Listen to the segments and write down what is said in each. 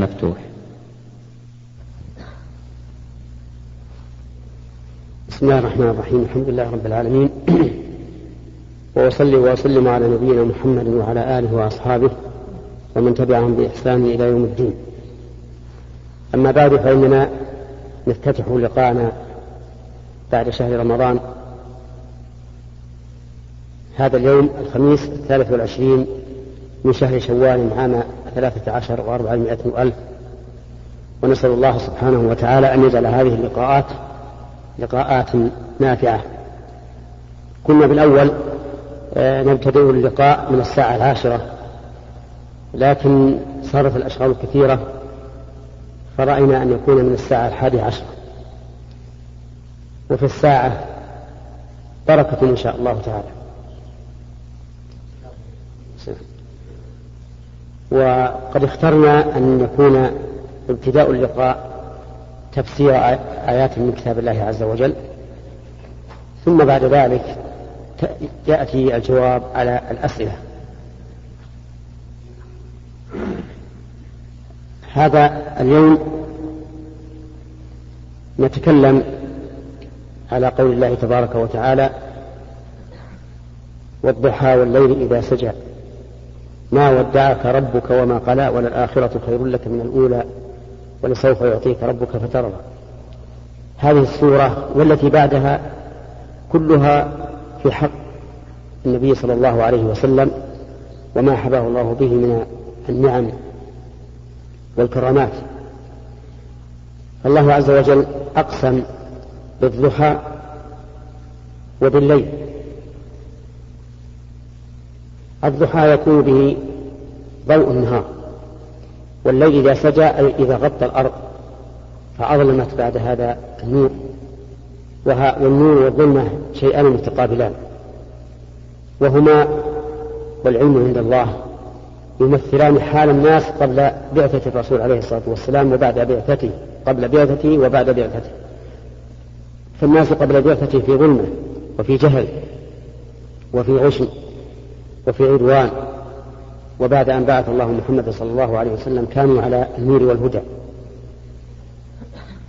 مفتوح. بسم الله الرحمن الرحيم. الحمد لله رب العالمين. وأصلي وأسلم على نبينا محمد وعلى آله وأصحابه ومن تبعهم بإحسان إلى يوم الدين. أما بعد فإننا نفتتح لقاءنا بعد شهر رمضان. هذا اليوم الخميس الثالث والعشرين من شهر شوال عام ثلاثة عشر وأربعمائة ألف. ونسأل الله سبحانه وتعالى أن يجعل هذه اللقاءات لقاءات نافعة. كنا بالأول آه، نبتدئ اللقاء من الساعة العاشرة لكن صارت الأشغال كثيرة فرأينا أن يكون من الساعة الحادية عشرة وفي الساعة بركة إن شاء الله تعالى. وقد اخترنا أن يكون ابتداء اللقاء تفسير آيات من كتاب الله عز وجل. ثم بعد ذلك يأتي الجواب على الأسئلة. هذا اليوم نتكلم على قول الله تبارك وتعالى والضحى والليل إذا سجى. ما ودعك ربك وما قلى وللآخرة خير لك من الأولى ولسوف يعطيك ربك فترضى. هذه السورة والتي بعدها كلها في حق النبي صلى الله عليه وسلم وما حباه الله به من النعم والكرامات. الله عز وجل أقسم بالضحى وبالليل. الضحى يكون به ضوء النهار والليل إذا سجى إذا غطى الأرض فأظلمت بعد هذا النور والنور والظلمة شيئان متقابلان وهما والعلم عند الله يمثلان حال الناس قبل بعثة الرسول عليه الصلاة والسلام وبعد بعثته قبل بعثته وبعد بعثته. فالناس قبل بعثته في ظلمة وفي جهل وفي غش وفي عدوان وبعد أن بعث الله محمد صلى الله عليه وسلم كانوا على النور والهدى.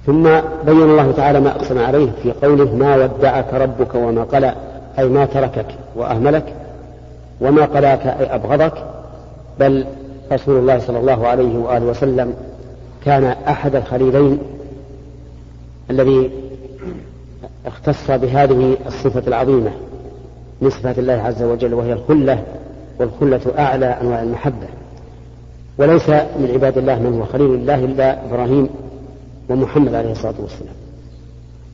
ثم بين الله تعالى ما أقسم عليه في قوله ما ودعك ربك وما قلى أي ما تركك وأهملك وما قلاك أي أبغضك بل رسول الله صلى الله عليه وآله وسلم كان أحد الخليلين الذي اختص بهذه الصفة العظيمة. من صفات الله عز وجل وهي الخلة والخلة أعلى أنواع المحبة. وليس من عباد الله من هو خليل الله إلا إبراهيم ومحمد عليه الصلاة والسلام.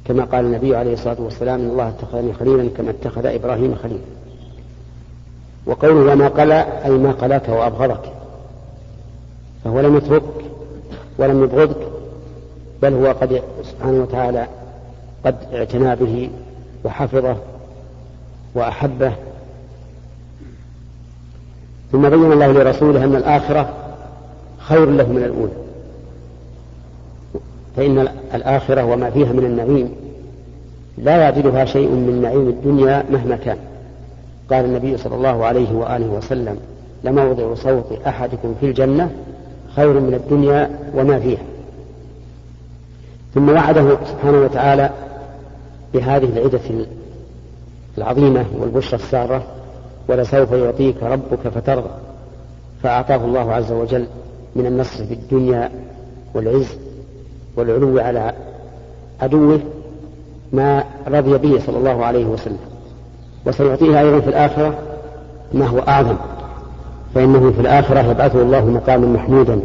كما قال النبي عليه الصلاة والسلام إن الله اتخذني خليلا كما اتخذ إبراهيم خليلا. وقوله وما قلى أي ما قلاك وأبغضك. فهو لم يترك ولم يبغضك بل هو قد سبحانه وتعالى قد اعتنى به وحفظه. وأحبه. ثم بين الله لرسوله أن الآخرة خير له من الأولى. فإن الآخرة وما فيها من النعيم لا يعدلها شيء من نعيم الدنيا مهما كان. قال النبي صلى الله عليه وآله وسلم لموضع صوت أحدكم في الجنة خير من الدنيا وما فيها. ثم وعده سبحانه وتعالى بهذه العدة العظيمة والبشرى السارة ولسوف يعطيك ربك فترضى. فأعطاه الله عز وجل من النصر في الدنيا والعز والعلو على عدوه ما رضي به صلى الله عليه وسلم. وسيعطيه أيضا في الآخرة ما هو أعظم فإنه في الآخرة يبعثه الله مقاما محمودا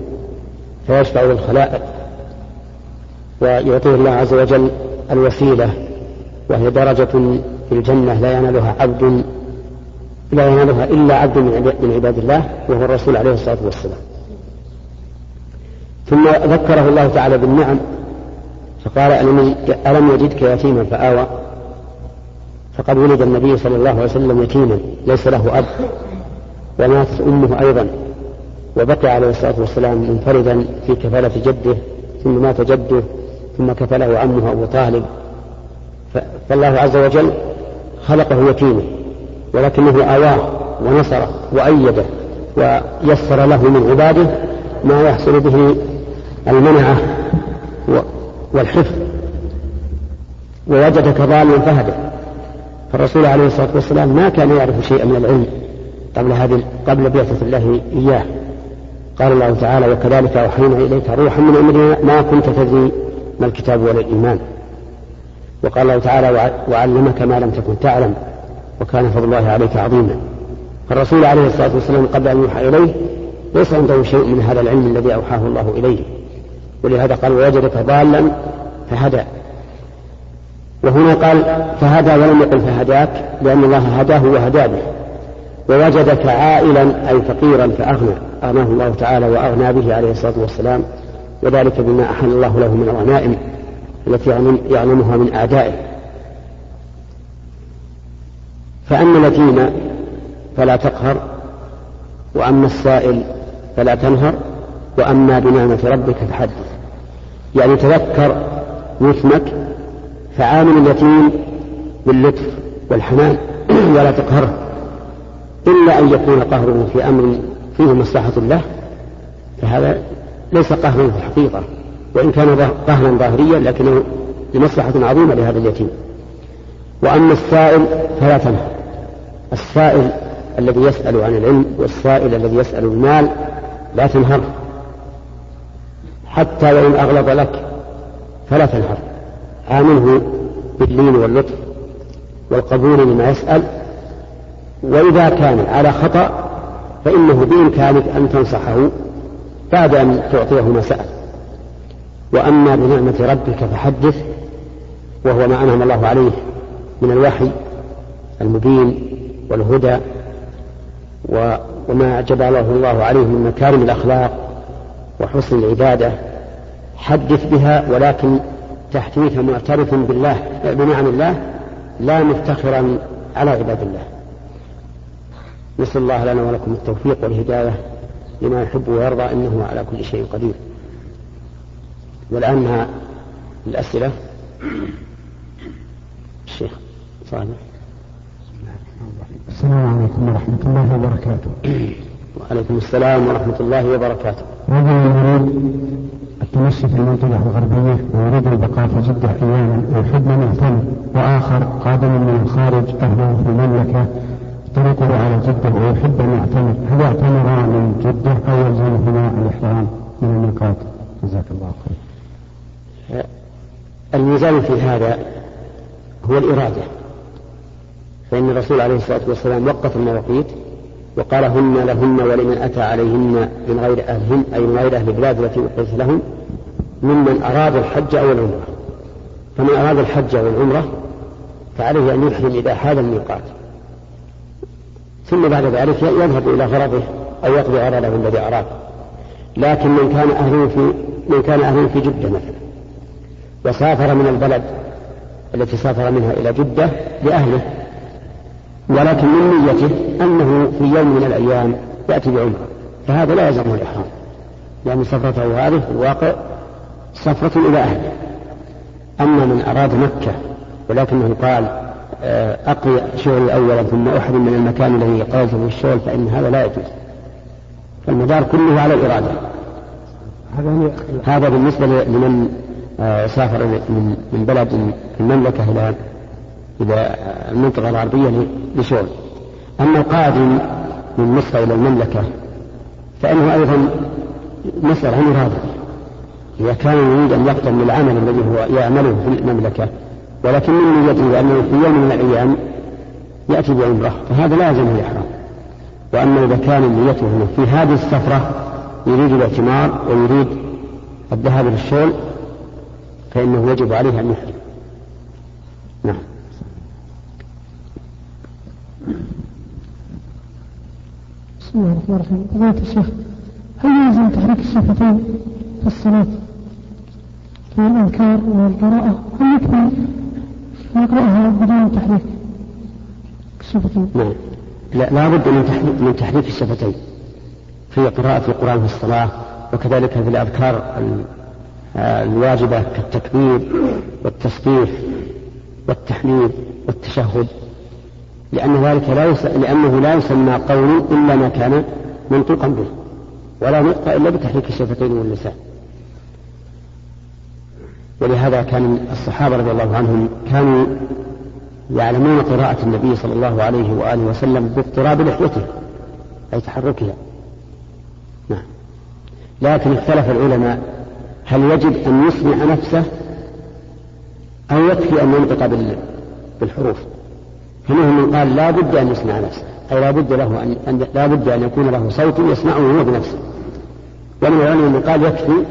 فيشفع للخلائق ويعطيه الله عز وجل الوسيلة وهي درجة في الجنة لا ينالها عبد لا ينالها إلا عبد من عباد الله وهو الرسول عليه الصلاة والسلام. ثم ذكره الله تعالى بالنعم فقال ألم يجدك يتيما؟ فآوى. فقد ولد النبي صلى الله عليه وسلم يتيما ليس له أب. وماتت أمه أيضا. وبقي عليه الصلاة والسلام منفردا في كفالة جده ثم مات جده ثم كفله عمه أبو طالب. فالله عز وجل خلقه يتيما ولكنه آواه ونصره وأيده ويسر له من عباده ما يحصل به المنعة والحفظ. ووجدك ضالا فهدى فالرسول عليه الصلاة والسلام ما كان يعرف شيئا من العلم قبل هذه قبل بعثة الله إياه. قال الله تعالى وكذلك أوحينا إليك روحا من أمرنا ما كنت تدري ما الكتاب ولا الإيمان. وقال الله تعالى وعلمك ما لم تكن تعلم وكان فضل الله عليك عظيما. فالرسول عليه الصلاة والسلام قبل أن يوحى إليه ليس عنده شيء من هذا العلم الذي أوحاه الله إليه. ولهذا قال ووجدك ضالا فهدى. وهنا قال فهدى ولم يقل فهداك لأن الله هداه وهدى به. ووجدك عائلا أي فقيرا فأغنى. أغناه الله تعالى وأغنى به عليه الصلاة والسلام. وذلك بما أحل الله له من الغنائم. التي يعلمها من أعدائه. فأما اليتيم فلا تقهر وأما السائل فلا تنهر وأما بنعمة ربك فحدث. يعني تذكر يثمك فعامل اليتيم باللطف والحنان ولا تقهره. إلا أن يكون قهره في أمر فيه مصلحة له فهذا ليس قهرا في الحقيقة. وإن كان قهرا ظاهريا لكنه لمصلحة عظيمة لهذا اليتيم. وأما السائل فلا تنهر السائل الذي يسأل عن العلم والسائل الذي يسأل المال لا تنهره حتى وإن أغلظ لك فلا تنهر. عامله باللين واللطف والقبول لما يسأل. وإذا كان على خطأ فإنه بإمكانك أن تنصحه بعد أن تعطيه ما سأل. وأما بنعمة ربك فحدث وهو ما أنعم الله عليه من الوحي المبين والهدى وما جبله الله عليه من مكارم الأخلاق وحسن العبادة. حدث بها ولكن تحديث معترف بالله بنعم الله لا مفتخرا على عباد الله. نسأل الله لنا ولكم التوفيق والهداية لما يحب ويرضى إنه على كل شيء قدير. والآن مع الأسئلة. الشيخ صالح. السلام عليكم ورحمة الله وبركاته. وعليكم السلام ورحمة الله وبركاته. رجل يريد التمشي في المنطقة الغربية ويريد البقاء في جدة أياما ويحب من يعتمر وآخر قادم من الخارج أهله في المملكة طريقه على جدة ويحب أن يعتمر. هل يعتمر من جدة أو يلزمهما الإحرام؟ من الميقات جزاك الله خير. الميزان في هذا هو الإرادة. فإن الرسول عليه الصلاة والسلام وقف المواقيت وقال هن لهن ولمن أتى عليهن من غير أهلهن أي من غير أهل البلاد التي أقلت لهم ممن أراد الحج أو العمرة. فمن أراد الحج أو العمرة فعليه أن يحرم إذا حال الميقات. ثم بعد ذلك يذهب إلى غرضه أو يقضي غرضه الذي أراد. لكن من كان أهله في من كان أهله في جدة مثلا. وسافر من البلد التي سافر منها إلى جدة لأهله ولكن من نيته أنه في يوم من الأيام يأتي بعمرة فهذا لا يلزمه الإحرام لأن سفرته هذه في الواقع سفرة إلى أهله. أما من أراد مكة ولكنه قال آه، أقضي شغلي أولا ثم أحرم من المكان الذي قالته في الشغل فإن هذا لا يجوز. فالمدار كله على الإرادة. هذا بالنسبة لمن آه، سافر من بلد المملكة إلى إلى المنطقة الغربية لشغل. أما القادم من مصر إلى المملكة فإنه أيضا مسألة عن إرادة إذا كان يريد أن يقدم العمل الذي هو يعمله في المملكة ولكن من نيته أنه في يوم من الأيام يأتي بعمرة فهذا لا يلزمه الإحرام. وأما إذا كان نيته في هذه السفرة يريد الاعتمار ويريد الذهاب للشغل فإنه يجب عليه أن يحرم. نعم. بسم الله الرحمن الرحيم. فضيلة الشيخ هل يلزم تحريك الشفتين في الصلاة في الأذكار والقراءة؟ هل يكفي نقرأها بدون تحريك الشفتين؟ نعم. لا لابد من تحريك من تحريك الشفتين. في قراءة القرآن في الصلاة وكذلك في الأذكار الواجبة كالتكبير والتسبيح والتحميد والتشهد. لأن ذلك لا. لأنه لا يسمى قول إلا ما كان منطوقا به ولا نطق إلا بتحريك الشفتين واللسان ولهذا كان الصحابة رضي الله عنهم كانوا يعلمون قراءة النبي صلى الله عليه وآله وسلم باضطراب لحيته أي تحركها. نعم. لكن اختلف العلماء هل يجب أن يسمع نفسه أو يكفي أن ينطق بالحروف؟ فمنهم من قال لا بد أن يسمع نفسه أي لا بد له أن لا بد أن يكون له صوت يسمعه هو بنفسه. ومن العلماء من قال يكفي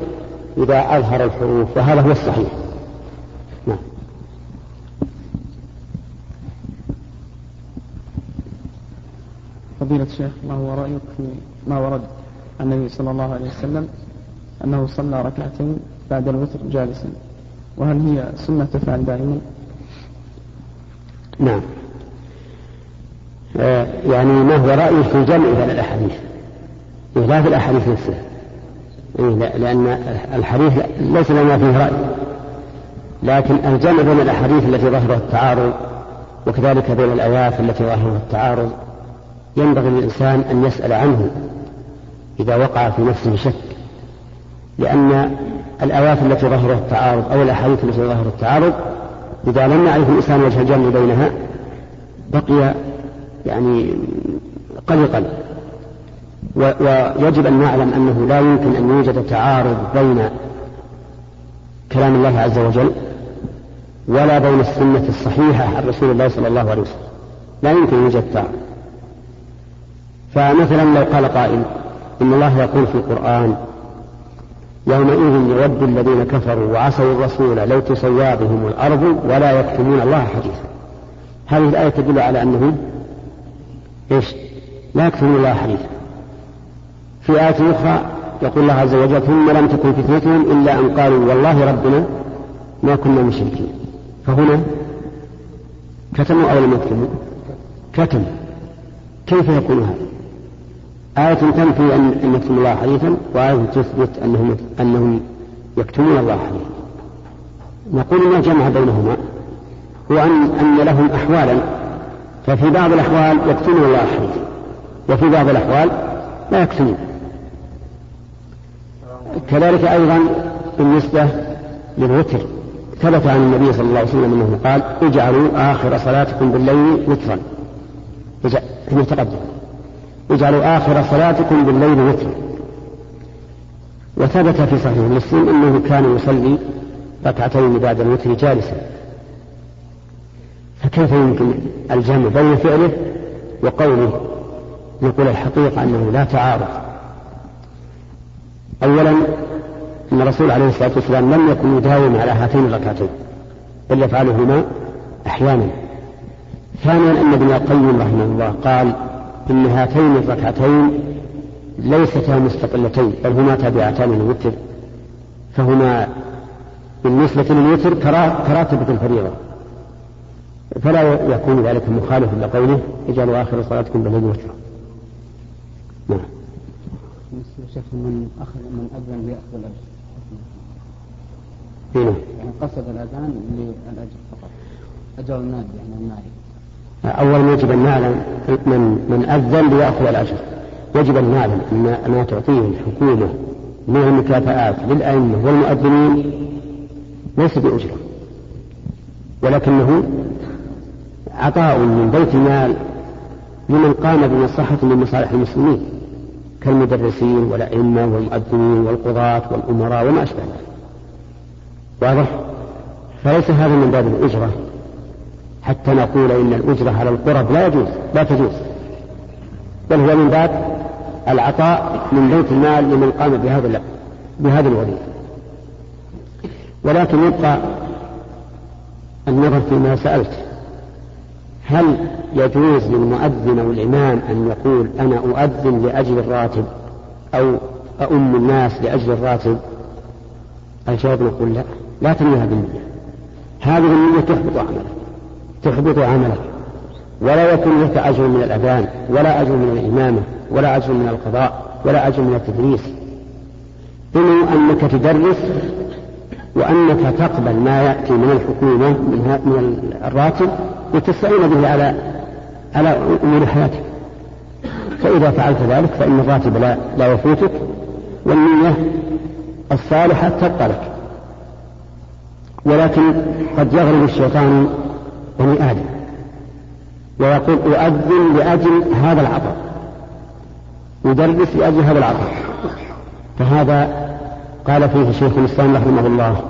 إذا أظهر الحروف وهذا هو الصحيح. نعم. فضيلة الشيخ ما هو رأيك في ما ورد عن النبي صلى الله عليه وسلم؟ أنه صلى ركعتين بعد الوتر جالسا. وهل هي سنة تفعل دائما؟ نعم. آه يعني ما هو رأيه في الجمع بين الأحاديث؟ لا في الأحاديث نفسها. إيه لأن الحديث ليس لنا فيه رأي. لكن الجمع بين الأحاديث التي ظهرها التعارض وكذلك بين الآيات التي ظهرها التعارض ينبغي للإنسان أن يسأل عنه إذا وقع في نفسه شك. لأن الآيات التي ظهرها التعارض أو الأحاديث التي ظهرها التعارض إذا لم يعرف الإنسان وجه الجمع بينها بقي يعني قلقا ويجب أن نعلم أنه لا يمكن أن يوجد تعارض بين كلام الله عز وجل ولا بين السنة الصحيحة عن رسول الله صلى الله عليه وسلم. لا يمكن أن يوجد تعارض. فمثلا لو قال قائل إن الله يقول في القرآن يومئذ يود الذين كفروا وعصوا الرسول لو تسوى بهم الأرض ولا يكتمون الله حديثا. هذه الآية تدل على أنهم إيش؟ لا يكتمون الله حديثا. في آية أخرى يقول الله عز وجل ثم لم تكن فتنتهم إلا أن قالوا والله ربنا ما كنا مشركين. فهنا كتموا أو لم يكتموا؟ كتموا. كيف يكون هذا؟ آية تنفي أن يكتموا الله حديثا وآية تثبت أنهم أنهم يكتمون الله حديثا. نقول ما جمع بينهما؟ هو أن أن لهم أحوالا. ففي بعض الأحوال يكتمون الله حديثا وفي بعض الأحوال لا يكتمون. كذلك أيضا بالنسبة للوتر. ثبت عن النبي صلى الله عليه وسلم أنه قال اجعلوا آخر صلاتكم بالليل وترا. كما تقدم. اجعلوا آخر صلاتكم بالليل وترا وثبت في صحيح مسلم أنه كان يصلي ركعتين بعد الوتر جالسا. فكيف يمكن الجمع بين فعله وقوله نقول الحقيقة أنه لا تعارض؟ أولا أن الرسول عليه الصلاة والسلام لم يكن يداوم على هاتين الركعتين بل يفعلهما أحيانا. ثانيا أن ابن القيم رحمه الله قال إن هاتين الركعتين ليستا مستقلتين بل هما تابعتان للوتر. فهما بالنسبة للوتر كراتبة الفريضة. فلا يكون ذلك مخالفا لقوله اجعلوا آخر صلاتكم بالليل وترا نعم. شيخ من أخذ من أذن ليأخذ الأجر. هنا. يعني قصد الأذان للأجر فقط. أجر النادي يعني المالي أول ما يجب أن نعلم من من أذن ليأخذ الأجر. يجب أن نعلم أن ما تعطيه الحكومة من المكافآت للأئمة والمؤذنين ليس بأجرة. ولكنه عطاء من بيت المال لمن قام بمصلحة من مصالح المسلمين كالمدرسين والأئمة والمؤذنين والقضاة والأمراء وما أشبه ذلك. واضح؟ فليس هذا من باب الأجرة. حتى نقول إن الأجرة على القرب لا يجوز لا تجوز. بل هو من باب العطاء من بيت المال لمن قام بهذا بهذه الوظيفة. ولكن يبقى النظر فيما سألت. هل يجوز للمؤذن أو الإمام أن يقول أنا أؤذن لأجل الراتب أو أؤم الناس لأجل الراتب؟ الجواب نقول لا لا تنويها بالنية. هذه النية تحبط عملك. تحبط عملك. ولا يكون لك أجر من الأذان ولا أجر من الإمامة ولا أجر من القضاء ولا أجر من التدريس. إنه أنك تدرس وأنك تقبل ما يأتي من الحكومة من الراتب وتستعين به على على أمور حياتك. فإذا فعلت ذلك فإن الراتب لا, لا يفوتك والنية الصالحة تبقى لك. ولكن قد يغلب الشيطان بني آدم. ويقول أؤذن لأجل هذا العطاء. يدرس لأجل هذا العطاء. فهذا قال فيه شيخ الإسلام رحمه الله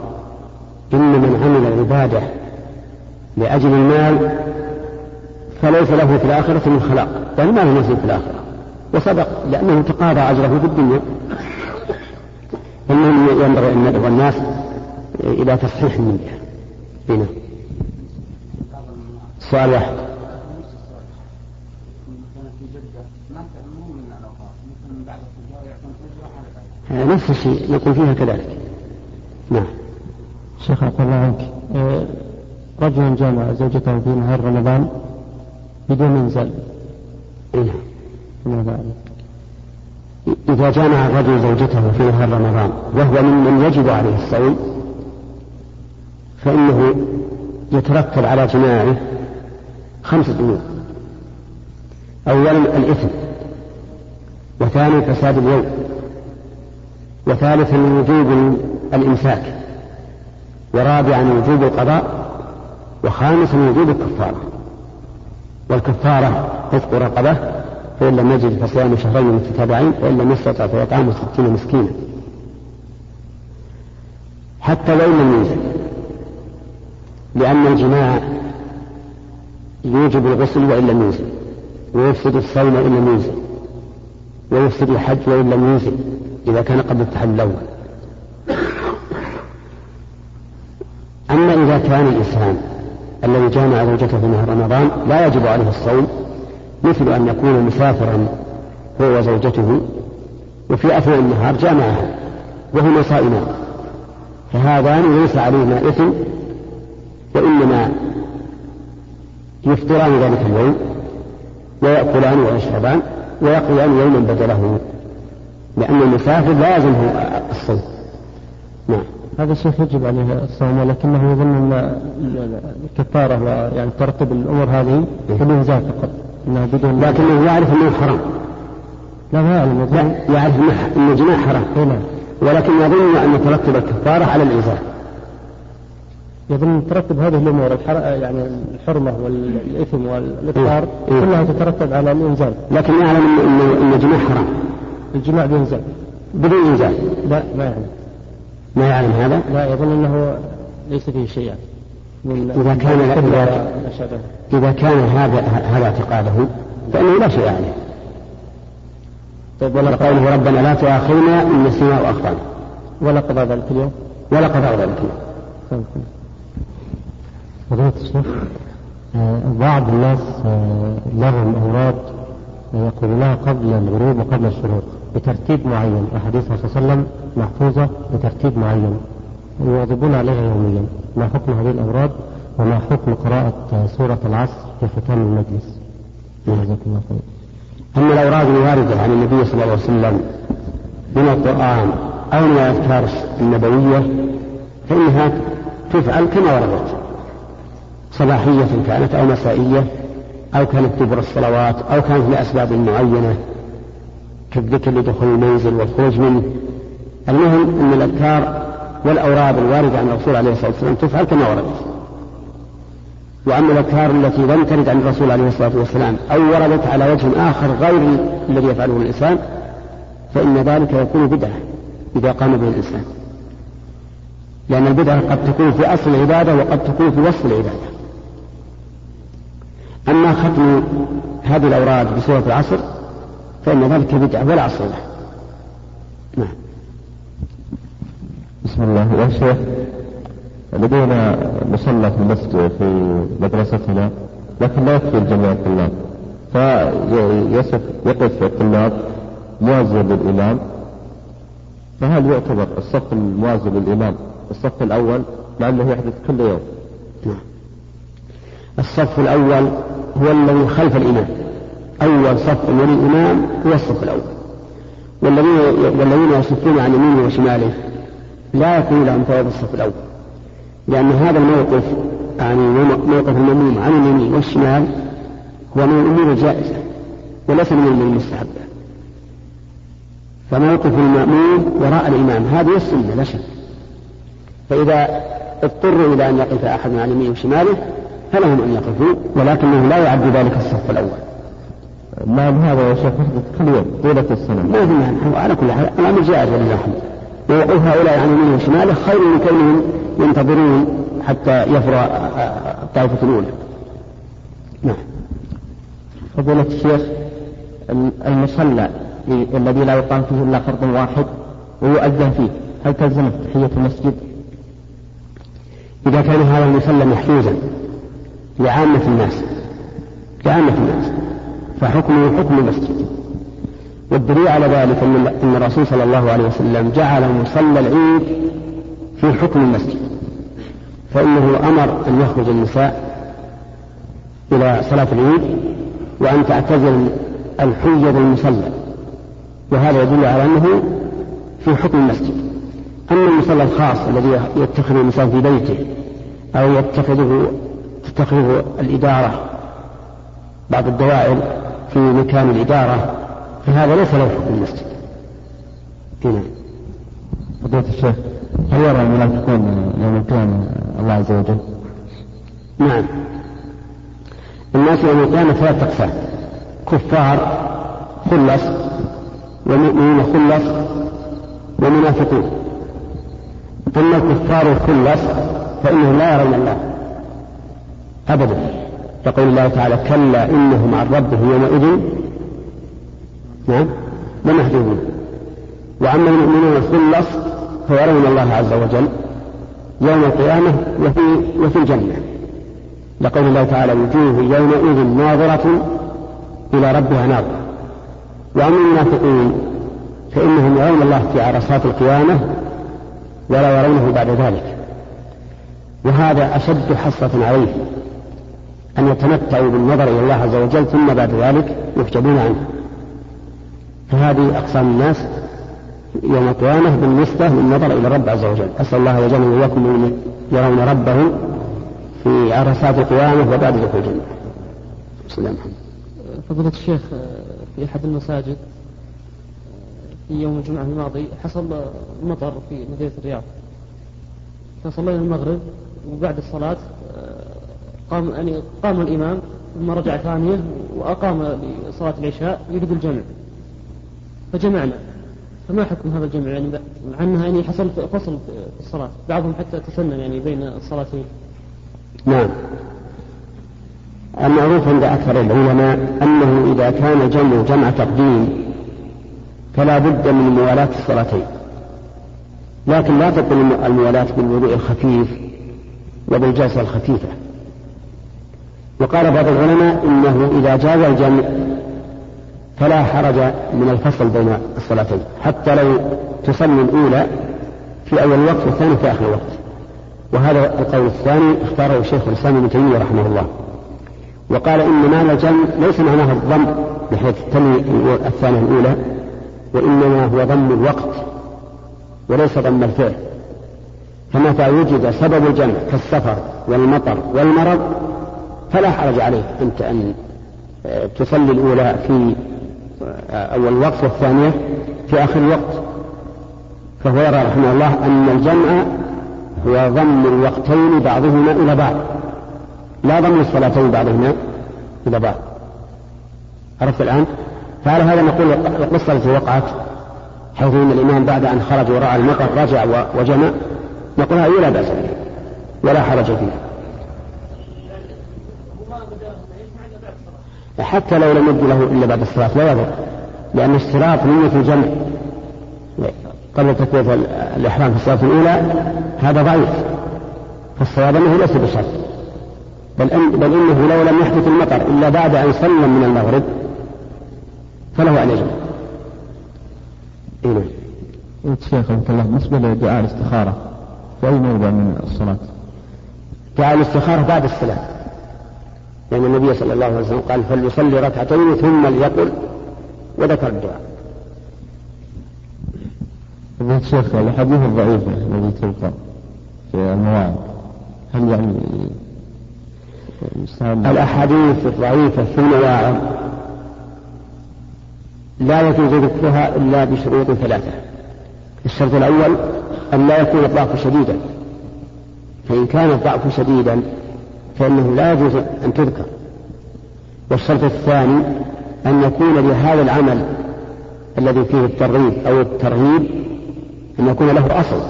إن من عمل العبادة لأجل المال فليس له في الآخرة من خلاق. يعني ما له نصيب في الآخرة. وصدق لأنه تقاضى أجره في الدنيا. المهم ينبغي أن ندعو الناس إلى تصحيح النية. هنا. سؤال واحد. نفس الشيء نقول فيها كذلك. نعم. شيخ عفوا الله عنك. آه، رجل جامع زوجته في نهار رمضان بدون إنزال. نعم ماذا إذا جامع الرجل زوجته في نهار رمضان وهو ممن يجب عليه الصوم فإنه يترتب على جماعة خمسة أمور أولا الإثم وثانيا فساد اليوم وثالثا وجوب الإمساك ورابعا وجوب القضاء وخامسا وجوب الكفارة والكفارة رزق رقبة فإن لم يجد فصيام شهرين متتابعين وإن لم يستطع فإطعام ستين مسكينا. حتى لو لم ينزل لأن الجماع يوجب الغسل وإن لم ينزل ويفسد الصوم وإن لم ينزل ويفسد الحج وإن لم ينزل إذا كان قبل التحلل الأول. أما إذا كان الإنسان الذي جامع زوجته في نهار رمضان لا يجب عليه الصوم مثل أن يكون مسافرا هو وزوجته وفي أثناء النهار جامعها وهما صائمان فهذان ليس عليهما إثم وإنما يفطران ذلك اليوم ويأكلان ويشربان ويقضيان يوما بدله لأن المسافر لازمه الصوم. نعم. هذا الشيخ يجب عليه الصوم ولكنه يظن أن الكفارة يعني ترتب الأمور هذه في إيه. الانزال فقط. إنه بدون لكنه يعرف أنه حرام. لا ما يعلم. لا يعرف ان الجماع حرام. إيه، نعم. ولكن يظن أن ترتب الكفارة على الانزال يظن ترتب هذه الأمور يعني الحرمة والإثم والافطار إيه؟ كلها تترتب على الإنزال لكن يعلم ان ان الجماع حرام الجماع بينزل بدون إنزال لا ما يعلم ما يعلم هذا؟ لا يظن إنه ليس فيه شيء يعني إذا كان إذا, إذا كان هذا هذا اعتقاده فإنه لا شيء عليه. طيب ولا قوله ربنا لا تؤاخذنا إن نسينا وأخطأنا. ولا قضاء ذلك اليوم؟ ولا قضاء ذلك اليوم. فضيلة الشيخ آه، بعض الناس آه، لهم أوراد يقولونها قبل الغروب وقبل الشروق بترتيب معين. أحاديث صلى الله عليه وسلم محفوظة بترتيب معين ويواظبون عليها يوميا. ما حكم هذه الأوراد وما حكم قراءة سورة العصر في ختام المجلس؟ جزاك الله خير أما الأوراد الواردة عن النبي صلى الله عليه وسلم من القرآن أو من الأذكار النبوية فإنها تفعل كما وردت صباحية كانت أو مسائية أو كانت دبر الصلوات أو كانت لأسباب معينة كالذكر لدخول المنزل والخروج منه. المهم أن الأذكار والأوراد الواردة عن الرسول عليه الصلاة والسلام تفعل كما وردت وأما الأذكار التي لم ترد عن الرسول عليه الصلاة والسلام أو وردت على وجه آخر غير الذي يفعله الإنسان فإن ذلك يكون بدعة إذا قام به الإنسان. لأن البدعة قد تكون في أصل العبادة وقد تكون في وصف العبادة. أما ختم هذه الأوراد بسورة العصر فإن ذلك بدعة ولا أصل له. نعم. بسم الله. يا شيخ لدينا مصلى في المسجد في مدرستنا لكن لا يكفي الجميع الطلاب. فيصف يقف الطلاب موازيا للإمام فهل يعتبر الصف الموازي للإمام الصف الأول؟ مع أنه يحدث كل يوم. الصف الأول هو الذي خلف الإمام. أول صف وللإمام هو الصف الأول. والذين والذين يصفون عن يمينه وشماله لا يكون لهم ثواب الصف الأول. لأن هذا الموقف يعني موقف المأموم عن اليمين والشمال هو من الأمور الجائزة وليس من الأمور المستحبة. فموقف المأموم وراء الإمام هذه السنة لا شك. فإذا اضطروا إلى أن يقف أحد عن يمينه وشماله فلهم أن يقفوا ولكنه لا يعد ذلك الصف الأول. نعم هذا يا شيخ؟ كل يوم طيلة السنة. ما في مانع على كل حال الأمر جائز ولله الحمد ووقوف هؤلاء عن يمينه وشماله خير من كونهم ينتظرون حتى يفرى الطائفة الأولى. نعم. فضيلة الشيخ المصلى الذي لا يقام فيه إلا فرض واحد ويؤذن فيه هل تلزم تحية المسجد؟ إذا كان هذا المصلى محفوظا لعامة الناس لعامة الناس فحكمه حكم المسجد. والدليل على ذلك أن الرسول صلى الله عليه وسلم جعل مصلى العيد في حكم المسجد. فإنه أمر أن يخرج النساء إلى صلاة العيد وأن تعتزل الحجة المصلى وهذا يدل على أنه في حكم المسجد. أما المصلى الخاص الذي يتخذ الإنسان في بيته أو يتخذه تتخذه الإدارة بعض الدوائر في مكان الإدارة فهذا ليس له حكم المسجد. نعم. فضيلة الشيخ هل يرى المنافقون يوم القيامة الله عز وجل؟ نعم. الناس يوم القيامة ثلاثة أقسام كفار خلص ومؤمنون خلص ومنافقون. أما الكفار الخلص فإنهم لا يرون الله. أبدا. يقول الله تعالى كلا إنهم عن ربهم يومئذ. نعم. لمحجوبون وأما المؤمنون الخلص فيرون الله عز وجل يوم القيامة وفي, وفي الجنة. لقول الله تعالى وجوه يومئذ ناظرة إلى ربها ناظرة. وأما المنافقون فإنهم يرون الله في عرصات القيامة ولا يرونه بعد ذلك. وهذا أشد حسرة عليه. أن يتمتعوا بالنظر إلى الله عز وجل ثم بعد ذلك يحجبون عنه. فهذه أقسام الناس يوم القيامة بالنسبة للنظر إلى الرب عز وجل. أسأل الله وجل وإياكم يرون ربهم في عرصات القيامة وبعد دخول الجنة. بسم الله فضيلة الشيخ في أحد المساجد في يوم الجمعة الماضي حصل مطر في مدينة الرياض. فصلينا المغرب وبعد الصلاة قام يعني قام الإمام ثم رجع ثانية وأقام لصلاة العشاء يريد الجمع. فجمعنا. فما حكم هذا الجمع؟ يعني مع أنها يعني حصل فصل في الصلاة. بعضهم حتى تسنن يعني بين الصلاتين. نعم. المعروف عند أكثر العلماء أنه إذا كان جمع جمع تقديم فلا بد من موالاة الصلاتين. لكن لا تكون الموالاة بالوضوء الخفيف وبالجلسة الخفيفة. وقال بعض العلماء إنه إذا جاز الجمع فلا حرج من الفصل بين الصلاتين حتى لو تصلي الأولى في أول وقت والثاني في آخر وقت وهذا القول الثاني اختاره الشيخ الإسلام ابن تيمية رحمه الله. وقال إن معنى الجمع ليس معناه الضم بحيث تلي الثانية الأولى وإنما هو ضم الوقت وليس ضم الفعل. فمتى وجد سبب الجمع كالسفر والمطر والمرض فلا حرج عليك أنت أن آه، تصلي الأولى في آه، أول وقت والثانية في آخر الوقت فهو يرى رحمه الله أن الجمع هو ضم الوقتين بعضهما إلى بعض. لا ضم الصلاتين بعضهما إلى بعض. عرفت الآن؟ فعلى هذا نقول القصة التي وقعت حيث أن الإمام بعد أن خرج ورأى المطر رجع وجمع نقول هذه لا بأس بها ولا حرج فيها. حتى لو لم يبدو له إلا بعد الصلاة لا يضر لأن اشتراط نية الجمع. قبل تكبيرة الإحرام في الصلاة الأولى هذا ضعيف فالصواب أنه ليس بشرط. بل, أن بل إنه لو لم يحدث المطر إلا بعد أن سلم من المغرب فله أن يجمع. إيه نعم شيخ الله بالنسبة لدعاء الاستخارة في أي موضع من الصلاة؟ دعاء الاستخارة بعد الصلاة. لأن النبي صلى الله عليه وسلم قال فليصلي ركعتين ثم ليقل وذكر الدعاء. فضيلة الشيخ الحديث الضعيفة الذي تلقى في المواعظ هل يعني الأحاديث الضعيفة في المواعظ لا يجوز ذكرها إلا بشروط ثلاثة. الشرط الأول أن لا يكون الضعف شديدا. فإن كان الضعف شديدا فإنه لا يجوز أن تذكر. والشرط الثاني أن يكون لهذا العمل الذي فيه الترغيب أو الترهيب أن يكون له أصل.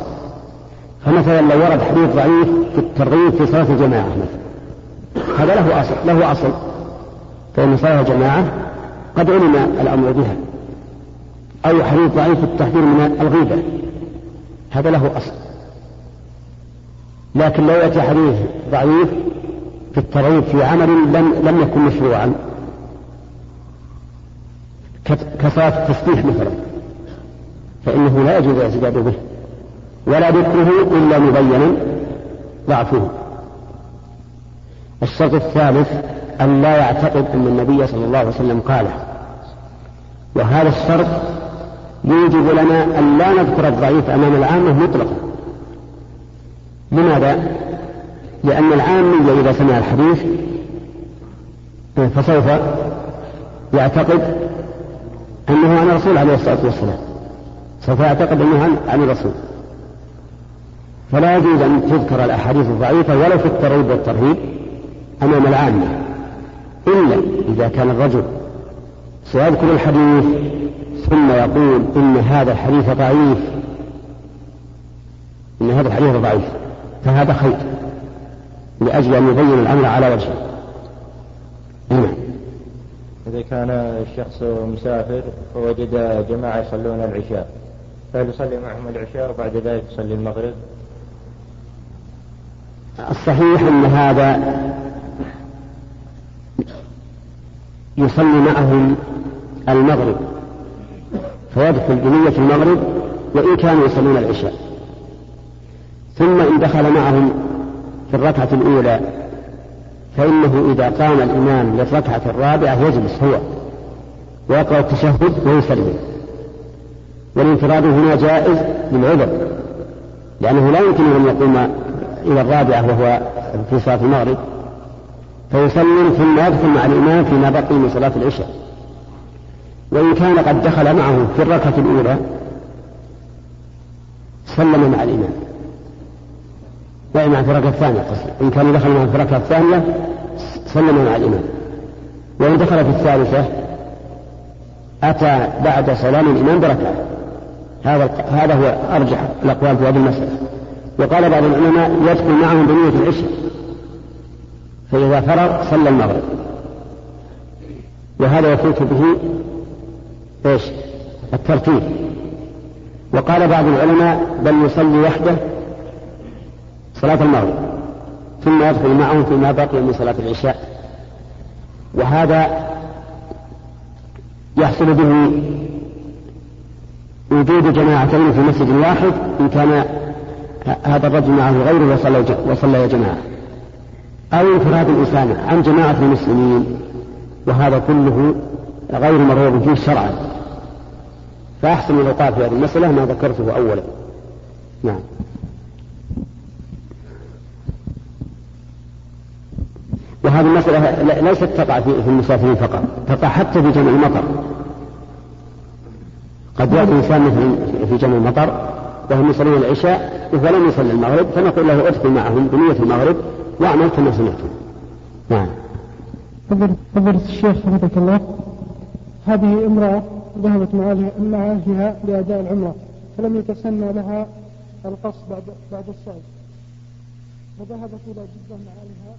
فمثلا لو ورد حديث ضعيف في الترغيب في صلاة الجماعة مثلا هذا له أصل له أصل. فإن صلاة الجماعة قد علم الأمر بها. أو حديث ضعيف في التحذير من الغيبة هذا له أصل. لكن لو يأتي حديث ضعيف في الترغيب في عمل لم لم يكن مشروعا. كصلاة التسبيح مثلا. فإنه لا يجوز الاعتداد به. ولا ذكره إلا مبينا. ضعفه. الشرط الثالث أن لا يعتقد أن النبي صلى الله عليه وسلم قاله وهذا الشرط يوجب لنا أن لا نذكر الضعيف أمام العامة مطلقا. لماذا؟ لأن العامي إذا سمع الحديث فسوف يعتقد أنه عن الرسول عليه الصلاة والسلام. سوف يعتقد أنه عن, عن الرسول. فلا يجوز أن تذكر الأحاديث الضعيفة ولو في الترغيب والترهيب أمام العامة. إلا إذا كان الرجل سيذكر الحديث ثم يقول إن هذا الحديث ضعيف. إن هذا الحديث ضعيف. فهذا خير. لأجل أن يبين الأمر على وجهه. نعم. إذا كان الشخص مسافر فوجد جماعة يصلون العشاء فهل يصلي معهم العشاء وبعد ذلك يصلي المغرب؟ الصحيح أن هذا يصلي معهم المغرب. فيدخل بنية المغرب وإن كانوا يصلون العشاء. ثم إن دخل معهم في الركعة الأولى فإنه إذا قام الإمام للركعة الرابعة يجلس هو ويقرأ التشهد ويسلم والانفراد هنا جائز للعذر لأنه لا يمكن أن يقوم إلى الرابعة وهو في صلاة المغرب فيسلم ثم يدخل مع الإمام فيما بقي من صلاة العشاء. وإن كان قد دخل معه في الركعة الأولى سلم مع الإمام. وإما في الركعة الثانية قصدي. إن كان دخل معه في الركعة الثانية سلم مع الإمام. وإن دخل في الثالثة أتى بعد سلام الإمام بركعة. هذا هذا هو أرجح الأقوال في هذه المسألة. وقال بعض العلماء يدخل معهم بنية العشاء. فإذا فرغ صلى المغرب. وهذا يفوت به إيش؟ الترتيب. وقال بعض العلماء بل يصلي وحده صلاة المغرب ثم يدخل معهم فيما بقي من صلاة العشاء. وهذا يحصل به وجود جماعتين في مسجد واحد إن كان هذا الرجل معه غيره وصلى وصلى جماعة. أو انفراد الإنسان عن جماعة المسلمين وهذا كله غير مرغوب فيه شرعا فأحسن الأوقات في هذه المسألة ما ذكرته أولا. نعم. وهذه المسألة ليست تقع في المسافرين فقط تقع حتى في جمع المطر. قد يأتي إنسان مثلا في جمع المطر وهم يصلون العشاء وهو لم يصلي المغرب فنقول له ادخل معهم بنية المغرب واعمل كما سمعتم. نعم. فضيلة الشيخ حفظك الله. هذه امرأة ذهبت مع أهلها لأداء العمرة فلم يتسنى لها القصد بعد بعد السعي فذهبت إلى جدة مع أهلها.